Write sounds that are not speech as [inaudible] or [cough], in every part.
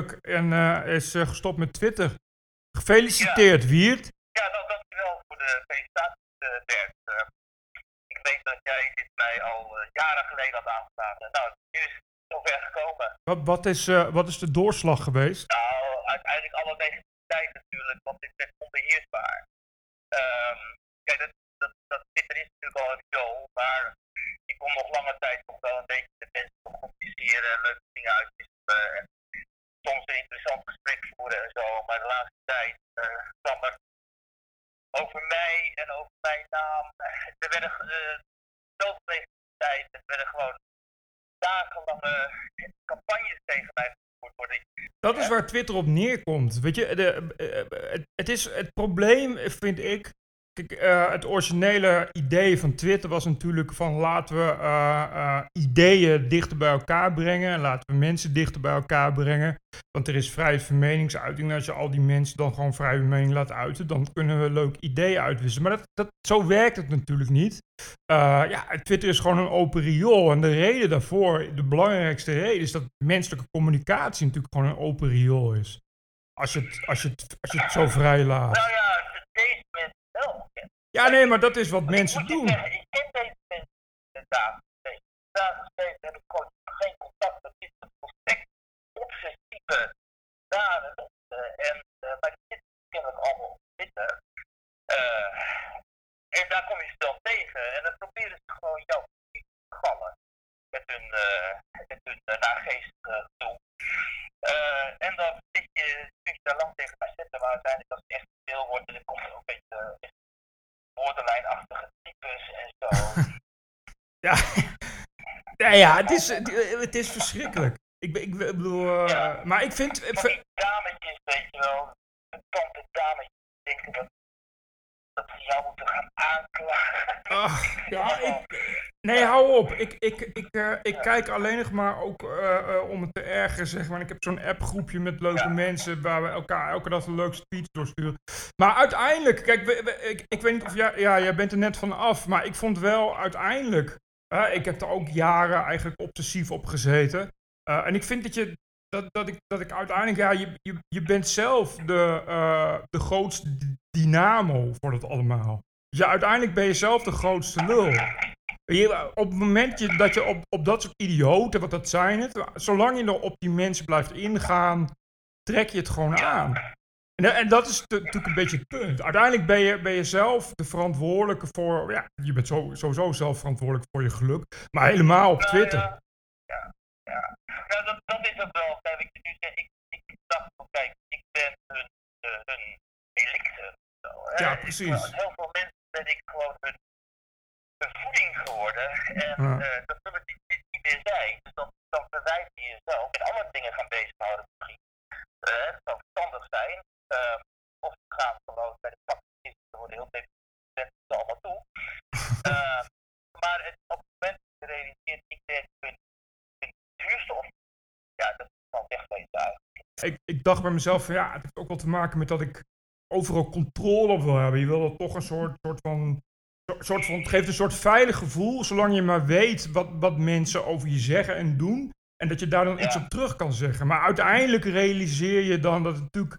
En eh, is eh, gestopt met Twitter. Gefeliciteerd, Wiert. Ja, nou, dankjewel voor de felicitaties, eh, Bert. Ik weet dat jij dit mij al jaren geleden had aangevraagd. Nou, nu is het zover gekomen. Wat, wat, is, wat is de doorslag geweest? Nou, uiteindelijk alle negativiteit natuurlijk, want dit werd onbeheersbaar. Ehm, kijk, dat, dat, dat Twitter is natuurlijk al een show, maar ik kon nog lange tijd toch wel een beetje de mensen communiceren en leuke dingen uitwisselen. En soms een interessant gesprek voeren en zo. Maar de laatste tijd eh, kwam er over mij en over mijn naam. [laughs] Er werden eh, zoveel negativiteit, er werden gewoon dagenlange campagnes tegen mij gevoerd worden. Dat is waar Twitter op neerkomt. Weet je, de, eh, het, is, het probleem vind ik. Eh, het originele idee van Twitter was natuurlijk van laten we eh, eh, ideeën dichter bij elkaar brengen. En laten we mensen dichter bij elkaar brengen. Want er is vrijheid van meningsuiting. En als je al die mensen dan gewoon vrij mening laat uiten, dan kunnen we leuk ideeën uitwisselen. Maar dat, zo werkt het natuurlijk niet. Ja, Twitter is gewoon een open riool. En de reden daarvoor, de belangrijkste reden, is dat menselijke communicatie natuurlijk gewoon een open riool is. Als je het, als je het, als je het zo vrij laat. Nou ja, als je deze mensen wel kent. Ja, nee, maar dat is wat mensen doen. Zeggen, ik ken deze mensen in dagen steeds. Dagen steeds heb ik gewoon geen contact met dit soort volstrekt obsessieve daden. eh, en, maar die zitten kennelijk allemaal op Twitter. Eh, en daar kom je ze dan tegen. En dan proberen ze gewoon jouw publiek te gallen. Met hun, eh met hun uh, naargeestige gedoe. Eh, en dan zit je, kun je daar lang tegen mij zetten. Maar uiteindelijk als het echt veel wordt, dan komt er ook een beetje eh, borderline-achtige types en zo. Ja, ja, ja het, is, het, het is verschrikkelijk. Ik, ben- ik, bedoel, eh, Ja. maar ik vind... Van die dametjes, weet je wel. De tante dametjes denken dat, dat ze jou moeten gaan aanklagen. Ach, [laughs] ja, ik, nee, hou op. Ik, ik, ik, eh, ik kijk alleen nog maar ook eh, eh, om het te ergeren, zeg maar. Ik heb zo'n appgroepje met leuke Ja. mensen waar we elkaar elke dag een leuke speech doorsturen. Maar uiteindelijk, kijk, we- we- ik, ik weet niet of jij, ja, jij bent er net van af, maar ik vond wel uiteindelijk, ik heb er ook jaren eigenlijk obsessief op gezeten. Eh, en ik vind dat je, dat, dat, ik, dat ik uiteindelijk, ja, je, je, je bent zelf de, eh, de grootste dynamo voor dat allemaal. Ja, uiteindelijk ben je zelf de grootste lul. Op het moment dat je op, op dat soort idioten, wat dat zijn het, zolang je er op die mensen blijft ingaan, trek je het gewoon aan. En, en dat is natuurlijk een beetje het punt. Uiteindelijk ben je, ben je zelf de verantwoordelijke voor, ja, je bent zo- sowieso zelf verantwoordelijk voor je geluk, maar helemaal op Nou Twitter. Ja, ja, ja. Dat, dat is ook wel, kijk, nu zegt, ik, ik dacht van, kijk, ik ben hun, uh, hun elixir. Ja, Ik- precies. heel veel mensen ben ik gewoon hun, hun voeding geworden. En Ja. eh, dat zullen die, die niet meer zijn. Dus dan, dan verwijt je jezelf met andere dingen gaan bezighouden misschien. Eh, het zou verstandig zijn. Ehm, of we gaan gewoon bij de pakjes, er worden heel veel mensen allemaal toe. [laughs] Ehm, maar het, op het moment dat je realiseert, ik ben hun, hun zuurstof, ja, dat is gewoon wegwezen eigenlijk. Ik, ik dacht bij mezelf van ja, het heeft ook wel te maken met dat ik overal controle op wil hebben. Je wil dat toch een soort, soort van. soort- Soort van, het geeft een soort veilig gevoel, zolang je maar weet wat, wat mensen over je zeggen en doen. En dat je daar dan Ja. iets op terug kan zeggen. Maar uiteindelijk realiseer je dan dat het natuurlijk.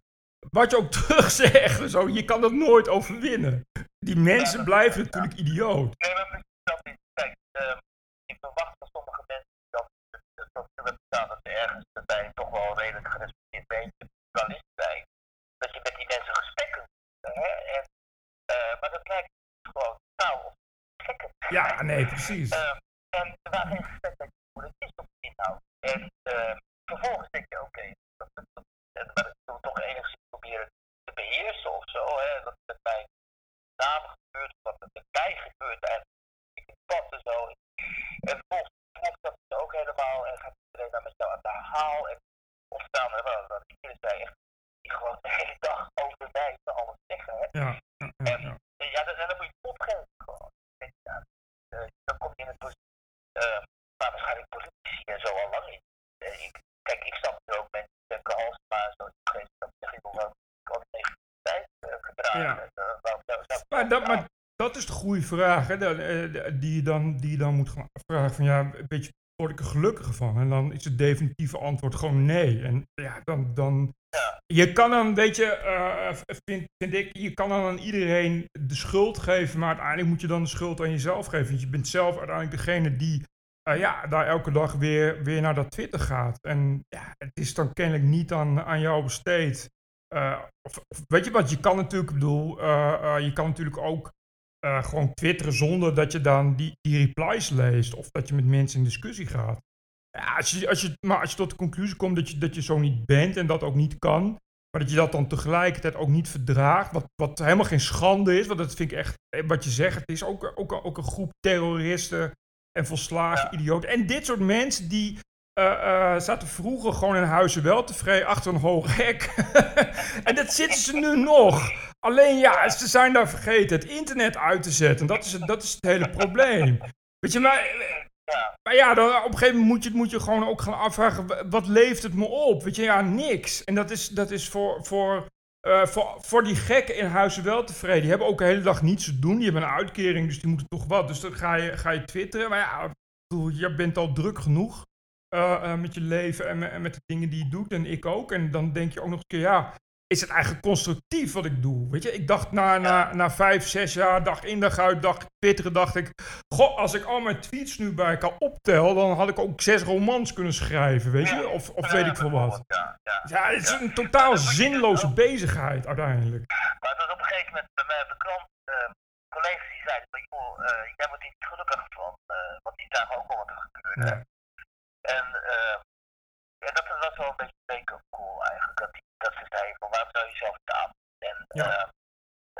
Wat je ook [laughs] terug zegt, zo, je kan dat nooit overwinnen. Die mensen blijven natuurlijk idioot. Nee, maar precies dat is, kijk, ehm, ik verwacht van sommige mensen dat, dat, dat dat ze ergens bij toch wel redelijk gerespecteerd beetje journalist zijn. Dat je met die mensen gesprekken kunt, hè, en, eh, maar dat lijkt gewoon taal of gekken. Ja, nee, precies. Ehm, en er waren geen gesprek met je hoe het is op de inhoud. En ehm, vervolgens denk je, oké, dat, dat, dat, eh, maar dat moeten we toch enigszins proberen te beheersen of zo. Hè? Dat het met mijn naam gebeurt, of wat er met mij gebeurt. En ik in pad en zo. En vervolgens volgt dat het ook helemaal en gaat iedereen dan met jou aan de haal. En er wel, dat iedereen zei echt, die gewoon de hele dag over mij te alles zeggen. Hè? Ja, ja, ja, ja. En ja, dan, dan moet je opgeven gewoon. En Ja, eh, dan kom je in het positie, uh, maar waarschijnlijk politici en zo al lang in. Eh, ik, kijk, ik snap er ook mensen die denken als maar zo geweest dat wel ik al negativiteit uh, gedragen. Ja. Uh, Maar dat, maar dat is de goede vraag hè, de- de- die, je dan, die je dan moet gaan vragen. Van, ja, een beetje word ik er gelukkiger van? En dan is het definitieve antwoord gewoon nee. En dan, dan je kan dan, weet je, uh, vind, vind ik, je kan dan aan iedereen de schuld geven, maar uiteindelijk moet je dan de schuld aan jezelf geven. Want je bent zelf uiteindelijk degene die uh, ja, daar elke dag weer, weer naar dat Twitter gaat. En ja, het is dan kennelijk niet aan, aan jou besteed. Uh, of, of, weet je wat, je kan natuurlijk, ik bedoel, je kan natuurlijk ook gewoon twitteren zonder dat je dan die, die replies leest. Of dat je met mensen in discussie gaat. Ja, als je, als je, maar als je tot de conclusie komt dat je, dat je zo niet bent en dat ook niet kan, maar dat je dat dan tegelijkertijd ook niet verdraagt, wat, wat helemaal geen schande is, want dat vind ik echt, eh, wat je zegt, het is ook, ook, ook een groep terroristen en volslagen idioten. En dit soort mensen die uh, uh, zaten vroeger gewoon in huizen wel tevreden achter een hoog hek. [laughs] en dat zitten ze nu nog. Alleen ja, ze zijn daar vergeten het internet uit te zetten. Dat is, dat is het hele probleem. Weet je, maar maar ja, dan, op een gegeven moment moet je, moet je gewoon ook gaan afvragen, wat leeft het me op? Weet je, ja, niks. En dat is, dat is voor, voor, uh, voor, voor die gekken in huizen wel tevreden. Die hebben ook de hele dag niets te doen. Die hebben een uitkering, dus die moeten toch wat. Dus dan ga je, ga je twitteren. Maar ja, je bent al druk genoeg uh, uh, met je leven en, en, met de dingen die je doet. En ik ook. En dan denk je ook nog een keer, ja, is het eigenlijk constructief wat ik doe. Weet je, ik dacht na, na, na vijf, zes jaar, dag in dag uit, dag twitteren, dacht ik... Goh, als ik al mijn tweets nu bij elkaar optel, dan had ik ook zes romans kunnen schrijven, weet je? Of, of weet ik veel wat. Ja, het is een totaal zinloze bezigheid uiteindelijk. Maar dat op een gegeven moment bij mij op de krant uh, collega's die zeiden van... joh, uh, jij wordt niet gelukkig van, uh, want die zagen ook al wat er gebeurde. Ja. En, en dat was wel een beetje wake-up call eigenlijk. Dat die dat ze zeiden van staan? En ja. uh,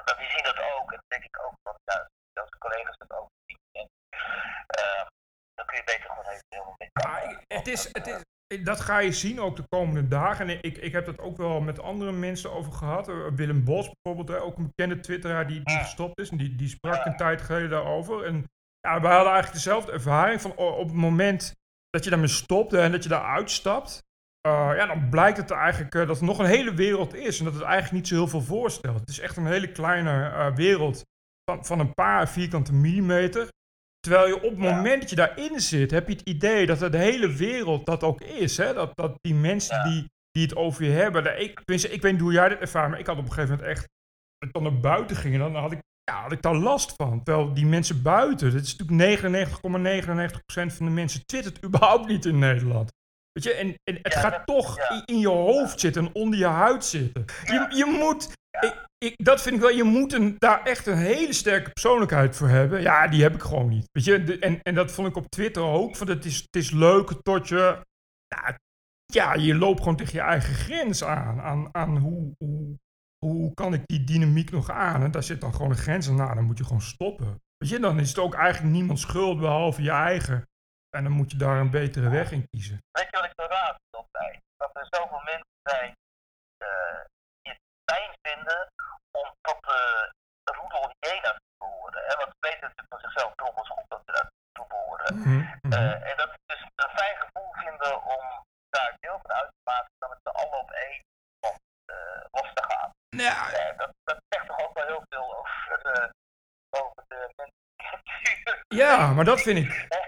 maar die zien dat ook. En denk ik ook dat ja, dat de collega's dat ook zien. En, uh, dan kun je beter gewoon even helemaal ja, het is, het is, dat ga je zien ook de komende dagen. En ik, ik heb dat ook wel met andere mensen over gehad. Uh, Willem Bos bijvoorbeeld, ook een bekende twitteraar die, die gestopt is. En die, die sprak een tijd geleden daarover. En ja, we hadden eigenlijk dezelfde ervaring van op het moment dat je daarmee stopte en dat je daar uitstapt. Uh, ja, dan blijkt het eigenlijk uh, dat er nog een hele wereld is en dat het eigenlijk niet zo heel veel voorstelt. Het is echt een hele kleine uh, wereld van, van een paar vierkante millimeter. Terwijl je op het moment dat je daarin zit, heb je het idee dat de hele wereld dat ook is. Hè? Dat, dat die mensen ja. die, die het over je hebben. Ik, ik weet niet hoe jij dit ervaart, maar ik had op een gegeven moment echt. Als ik dan naar buiten ging, dan had ik, ja, had ik daar last van. Terwijl die mensen buiten, dat is natuurlijk 99,99% van de mensen twittert [laughs] überhaupt niet in Nederland. Weet je, en, en het gaat toch in, in, je hoofd zitten en onder je huid zitten. Je, je moet, ik, ik, dat vind ik wel, je moet een, daar echt een hele sterke persoonlijkheid voor hebben. Ja, die heb ik gewoon niet. Weet je, de, en, en dat vond ik op Twitter ook. Van het, is, het is leuk tot je, ja, ja, je loopt gewoon tegen je eigen grens aan. Aan, aan hoe, hoe, hoe kan ik die dynamiek nog aan? En daar zit dan gewoon een grens aan. Nou, dan moet je gewoon stoppen. Weet je, dan is het ook eigenlijk niemand schuld behalve je eigen. En dan moet je daar een betere weg in kiezen. Weet je wat ik zo raar vind bij? Dat er zoveel mensen zijn uh, die het fijn vinden om tot de roedel hyena's te behoren. Hè? Want ze weten natuurlijk van zichzelf trommels goed dat ze daartoe behoren. Mm -hmm. uh, en dat ze dus een fijn gevoel vinden om daar deel van uit te maken dan met z'n allen op één van los te gaan. Ja. dat, dat zegt toch ook wel heel veel over, over de mensen. Ja, maar dat vind ik. [laughs]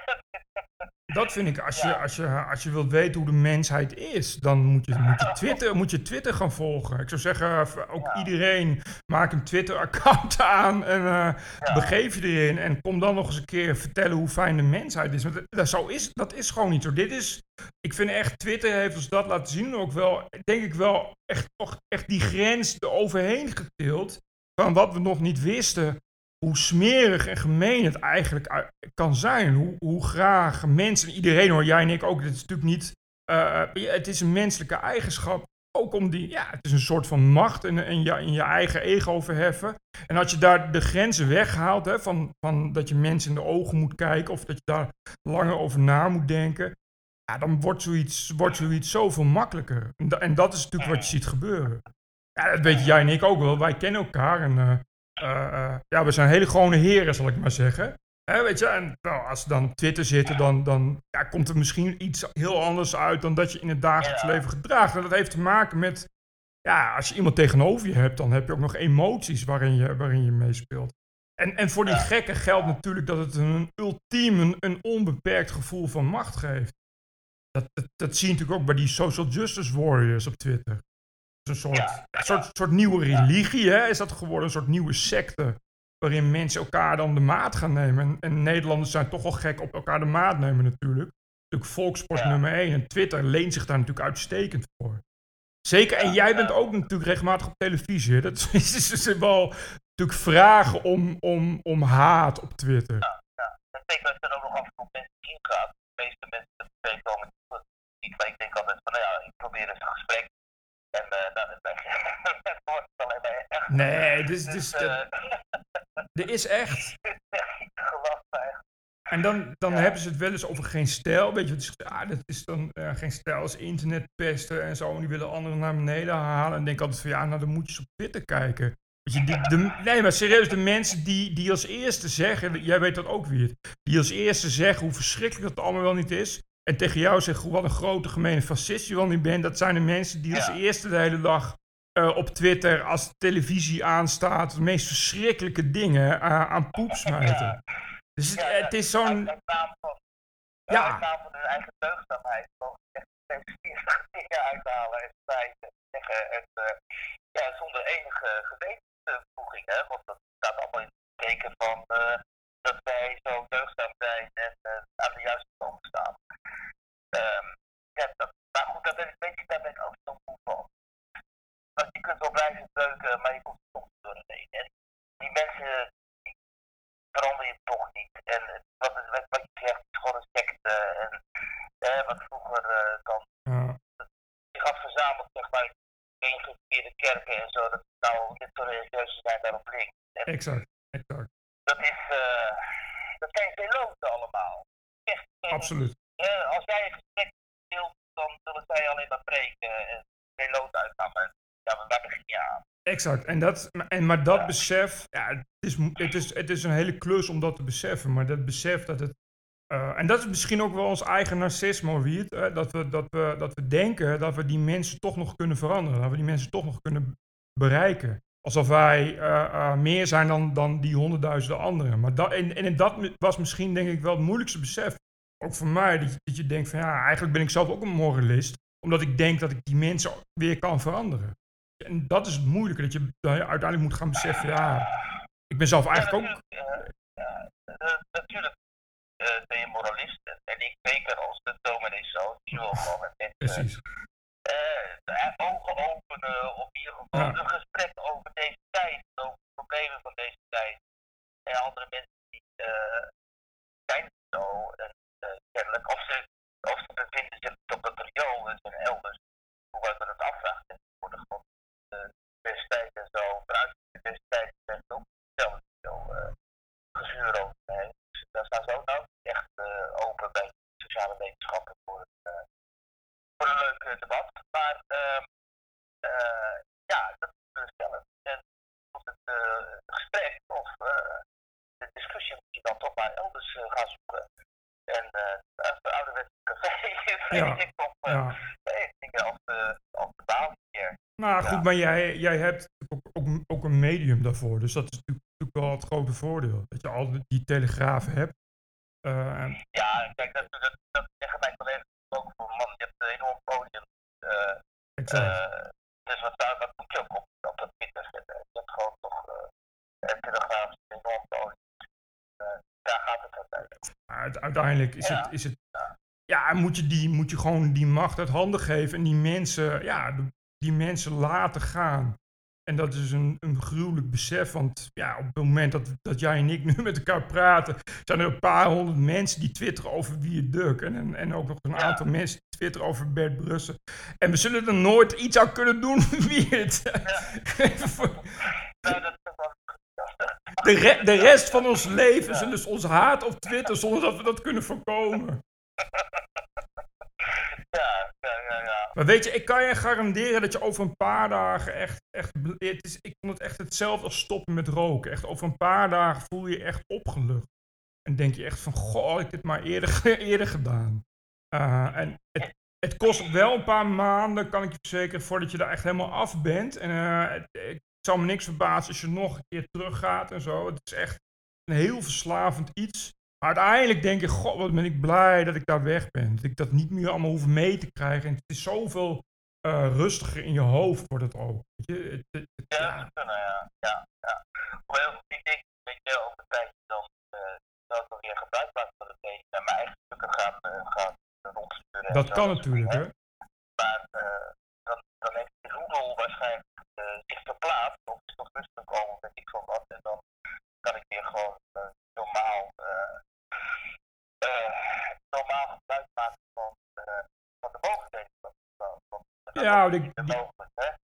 Dat vind ik, als je, als, je, als je wilt weten hoe de mensheid is, dan moet je, moet je, Twitter, moet je Twitter gaan volgen. Ik zou zeggen, ook iedereen, maak een Twitter-account [laughs] aan en uh, begeef je erin. En kom dan nog eens een keer vertellen hoe fijn de mensheid is. Want dat, zo is, dat is gewoon niet zo. Dit is, ik vind echt, Twitter heeft ons dat laten zien ook wel, denk ik wel, echt, echt die grens eroverheen getild. Van wat we nog niet wisten hoe smerig en gemeen het eigenlijk kan zijn. Hoe, hoe graag mensen, iedereen hoor, jij en ik ook, dit is natuurlijk niet, uh, het is een menselijke eigenschap. Ook om die, ja, het is een soort van macht en, en je, in je eigen ego verheffen. En als je daar de grenzen weghaalt, hè, van, van dat je mensen in de ogen moet kijken of dat je daar langer over na moet denken, ja, dan wordt zoiets, wordt zoiets zoveel makkelijker. En, dat is natuurlijk wat je ziet gebeuren. Ja, dat weet jij en ik ook wel. Wij kennen elkaar en uh, uh, uh, ja, we zijn hele gewone heren, zal ik maar zeggen. Hè, weet je, en nou, als ze dan Twitter zitten, dan, dan ja, komt er misschien iets heel anders uit dan dat je in het dagelijks leven gedraagt. En dat heeft te maken met, ja, als je iemand tegenover je hebt, dan heb je ook nog emoties waarin je, waarin je meespeelt. En, en voor die gekken geldt natuurlijk dat het een ultiem, een, een onbeperkt gevoel van macht geeft. Dat, dat, dat zie je natuurlijk ook bij die social justice warriors op Twitter. Een soort, Ja, soort, soort nieuwe religie, hè? Is dat geworden? Een soort nieuwe secte. Waarin mensen elkaar dan de maat gaan nemen. En, en Nederlanders zijn toch wel gek op elkaar de maat nemen natuurlijk. Natuurlijk volkssport Ja. nummer 1. En Twitter leent zich daar natuurlijk uitstekend voor. Zeker, en jij bent ook natuurlijk regelmatig op televisie. hè? Dat [laughs] is, wel natuurlijk vragen om, om, om haat op Twitter. En zeker als er ook nog af en toe mensen ingaat. De meeste mensen tv komen niet. Maar ik denk altijd van, nou ja, ik probeer eens een gesprek. En nou, dat ben het wordt alleen maar echt. Nee, dus, dus, Dus, dat- eh, [laughs] er is echt. [laughs] is echt. En dan, dan Ja. hebben ze het wel eens over geen stijl. Weet je, is, ah, dat is dan eh, geen stijl als internetpesten en zo. En die willen anderen naar beneden halen. En denk altijd van ja, nou dan moet je op Twitter kijken. Weet je, die, de, nee, maar serieus, de mensen die, die als eerste zeggen, jij weet dat ook weer, die als eerste zeggen hoe verschrikkelijk dat allemaal wel niet is. En tegen jou zeggen wat een grote gemene fascist je wel niet bent. Dat zijn de mensen die als Ja. eerste de hele dag eh, op Twitter, als de televisie aanstaat, de meest verschrikkelijke dingen eh, aan poep smijten. Ja. Dus het, Ja, het is zo'n. Ja. uit naam van hun eigen deugdzaamheid. Gewoon echt steeds [laughs] dingen uithalen en spijten. Zeggen en eh, ja, zonder enige gewetensvoeging. Hè? Want dat staat allemaal in het teken van eh, dat wij zo deugdzaam zijn en eh, aan de juiste kant staan. Ehm, ja, dat, maar goed, daar ben, ik- weet je, daar ben ik ook zo moe van. Want je kunt wel blijven beuken, maar je komt er toch door de heen. En die mensen die verander je toch niet. En het- wat, het- wat, wat je zegt is gewoon een secte. En eh, wat vroeger eh, dan Ja, zich had verzameld, zeg maar, geïnteresseerde kerken en zo. Dat nou dit soort religieuze zijn daarop links. En exact, exact. dat is, eh, dat zijn zeloten allemaal. Echt, Absoluut. als jij een gesprek deelt, dan zullen zij alleen maar preken en zeloten uitgaan. Maar ja, maar daar begin je aan. Exact. En dat, en, maar dat besef, ja, het, is, het, is, het is een hele klus om dat te beseffen. Maar dat besef dat het. Eh, en dat is misschien ook wel ons eigen narcisme, Wiert. dat, we, dat, we, dat we denken dat we die mensen toch nog kunnen veranderen. Dat we die mensen toch nog kunnen bereiken. Alsof wij eh, eh, meer zijn dan, dan die honderdduizenden anderen. Maar dat, en, en dat was misschien denk ik wel het moeilijkste besef. Ook voor mij, dat je, dat je denkt van ja, eigenlijk ben ik zelf ook een moralist. Omdat ik denk dat ik die mensen weer kan veranderen. En dat is het moeilijke, dat je, dat je uiteindelijk moet gaan beseffen, ja, ik ben zelf eigenlijk ook... Ja, natuurlijk, ben je moralist. En ik zeker als de dominee zo. Die wil gewoon met mensen eh, ogen openen. Of in ieder geval Ja. een gesprek over deze tijd. Over de problemen van deze tijd. En andere mensen die eh, zijn zo. En, eh, kennelijk, of ze bevinden zich op dat riool en zijn elders. Hoewel we het afvragen. En worden gewoon de destijds en zo. Vanuit de destijds zijn ze ook zelf zo eh gezuur over. Nee. Dus daar staan ze ook nou echt eh, open bij sociale wetenschappen voor, eh, voor een leuk eh, debat. Maar ehm, eh, ja, dat is we stellen. En of het eh, gesprek of eh, de discussie moet je dan toch maar elders eh, gaan zoeken. En eh als de ouderwetse Ja. ik nog, eh, Ja. dingen als de, als de baal hier. Nou goed, maar jij, jij hebt ook, ook, ook een medium daarvoor. Dus dat is natuurlijk, wel het grote voordeel. Dat je al die telegraaf hebt. Eh, en- Ja, kijk, dat, dat, dat zeggen mijn collega's ook van man, je hebt een enorm podium. eh exact. eh, dus wat, zou, wat moet je ook op, op dat Twitter zetten? Je hebt gewoon toch eh een telegraaf enorm podium. Eh, daar gaat het uiteindelijk. Uiteindelijk is Ja. het, is het. Ja, moet je, die, moet je gewoon die macht uit handen geven en die mensen, ja, die mensen laten gaan. En dat is een, een gruwelijk besef, want ja, op het moment dat, dat jij en ik nu met elkaar praten, zijn er een paar honderd mensen die twitteren over wie Duk. En, en, en ook nog een Ja. aantal mensen die twitteren over Bert Brussen. En we zullen er nooit iets aan kunnen doen [laughs] wie het. [laughs] Is De, re- de rest van ons leven zullen dus ons haat op Twitter zonder dat we dat kunnen voorkomen. Ja, ja, ja, ja. Maar weet je, ik kan je garanderen dat je over een paar dagen echt, echt het is, ik vond het echt hetzelfde als stoppen met roken. Echt over een paar dagen voel je je echt opgelucht. En denk je echt van, goh, had ik dit maar eerder, [laughs] eerder gedaan. Uh, en het, het kost wel een paar maanden, kan ik je verzekeren, voordat je daar echt helemaal af bent. En uh, het, zou me niks verbazen als je nog een keer teruggaat en zo. Het is echt, een heel verslavend iets. Maar uiteindelijk denk ik, god, wat ben ik blij dat ik daar weg ben. Dat ik dat niet meer allemaal hoef mee te krijgen. En het is zoveel uh, rustiger in je hoofd wordt het ook. Weet je? Het, het, het, ja, ja. Kunnen, ja. ja, ja. Hoewel, ik denk, weet je, over een tijdje dan uh, dat ik weer gebruik maak van het naar mijn eigen stukken gaan, uh, gaan rondsturen. Dat kan natuurlijk, hè? Maar uh, dan, dan heeft die roedel waarschijnlijk uh, zich verplaatst, of is toch rustig komen, weet ik van wat. En dan kan ik weer gewoon uh, normaal, normaal gebruik maken van, van de mogelijkheden. Ja, die,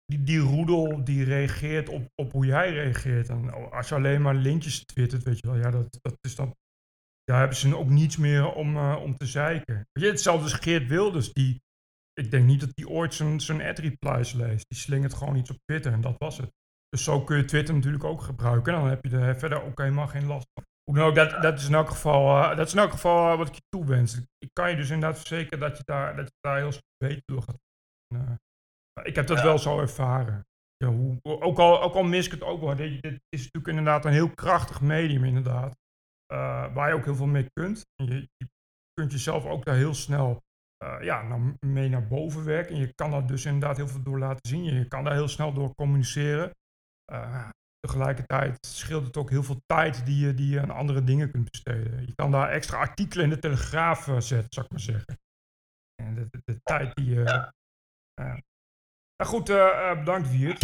die, die, roedel die reageert op, op hoe jij reageert. En als je alleen maar lintjes twittert, weet je wel, ja, dat, dat is dan. Daar hebben ze ook niets meer om, uh, om te zeiken. Weet je, hetzelfde als Geert Wilders. Die, ik denk niet dat die ooit zijn, zijn ad-replies leest. Die slingert gewoon iets op Twitter en dat was het. Dus zo kun je Twitter natuurlijk ook gebruiken. En dan heb je er verder ook helemaal geen last van. Hoe dan ook, dat, dat is in elk geval, uh, dat is in elk geval uh, wat ik je toewens. Ik kan je dus inderdaad verzekeren dat je daar, dat je daar heel beter door gaat ik heb dat ja. wel zo ervaren. Ja, hoe, ook, al, ook al mis ik het ook wel. Dit, dit is natuurlijk inderdaad een heel krachtig medium, inderdaad. Uh, waar je ook heel veel mee kunt. Je, je kunt jezelf ook daar heel snel uh, ja, nou, mee naar boven werken. En je kan daar dus inderdaad heel veel door laten zien. Je kan daar heel snel door communiceren. Uh, tegelijkertijd scheelt het ook heel veel tijd die je, die je aan andere dingen kunt besteden. Je kan daar extra artikelen in de Telegraaf zetten, zou ik maar zeggen. En de, de, de tijd die je... Nou goed, uh, bedankt Wiert.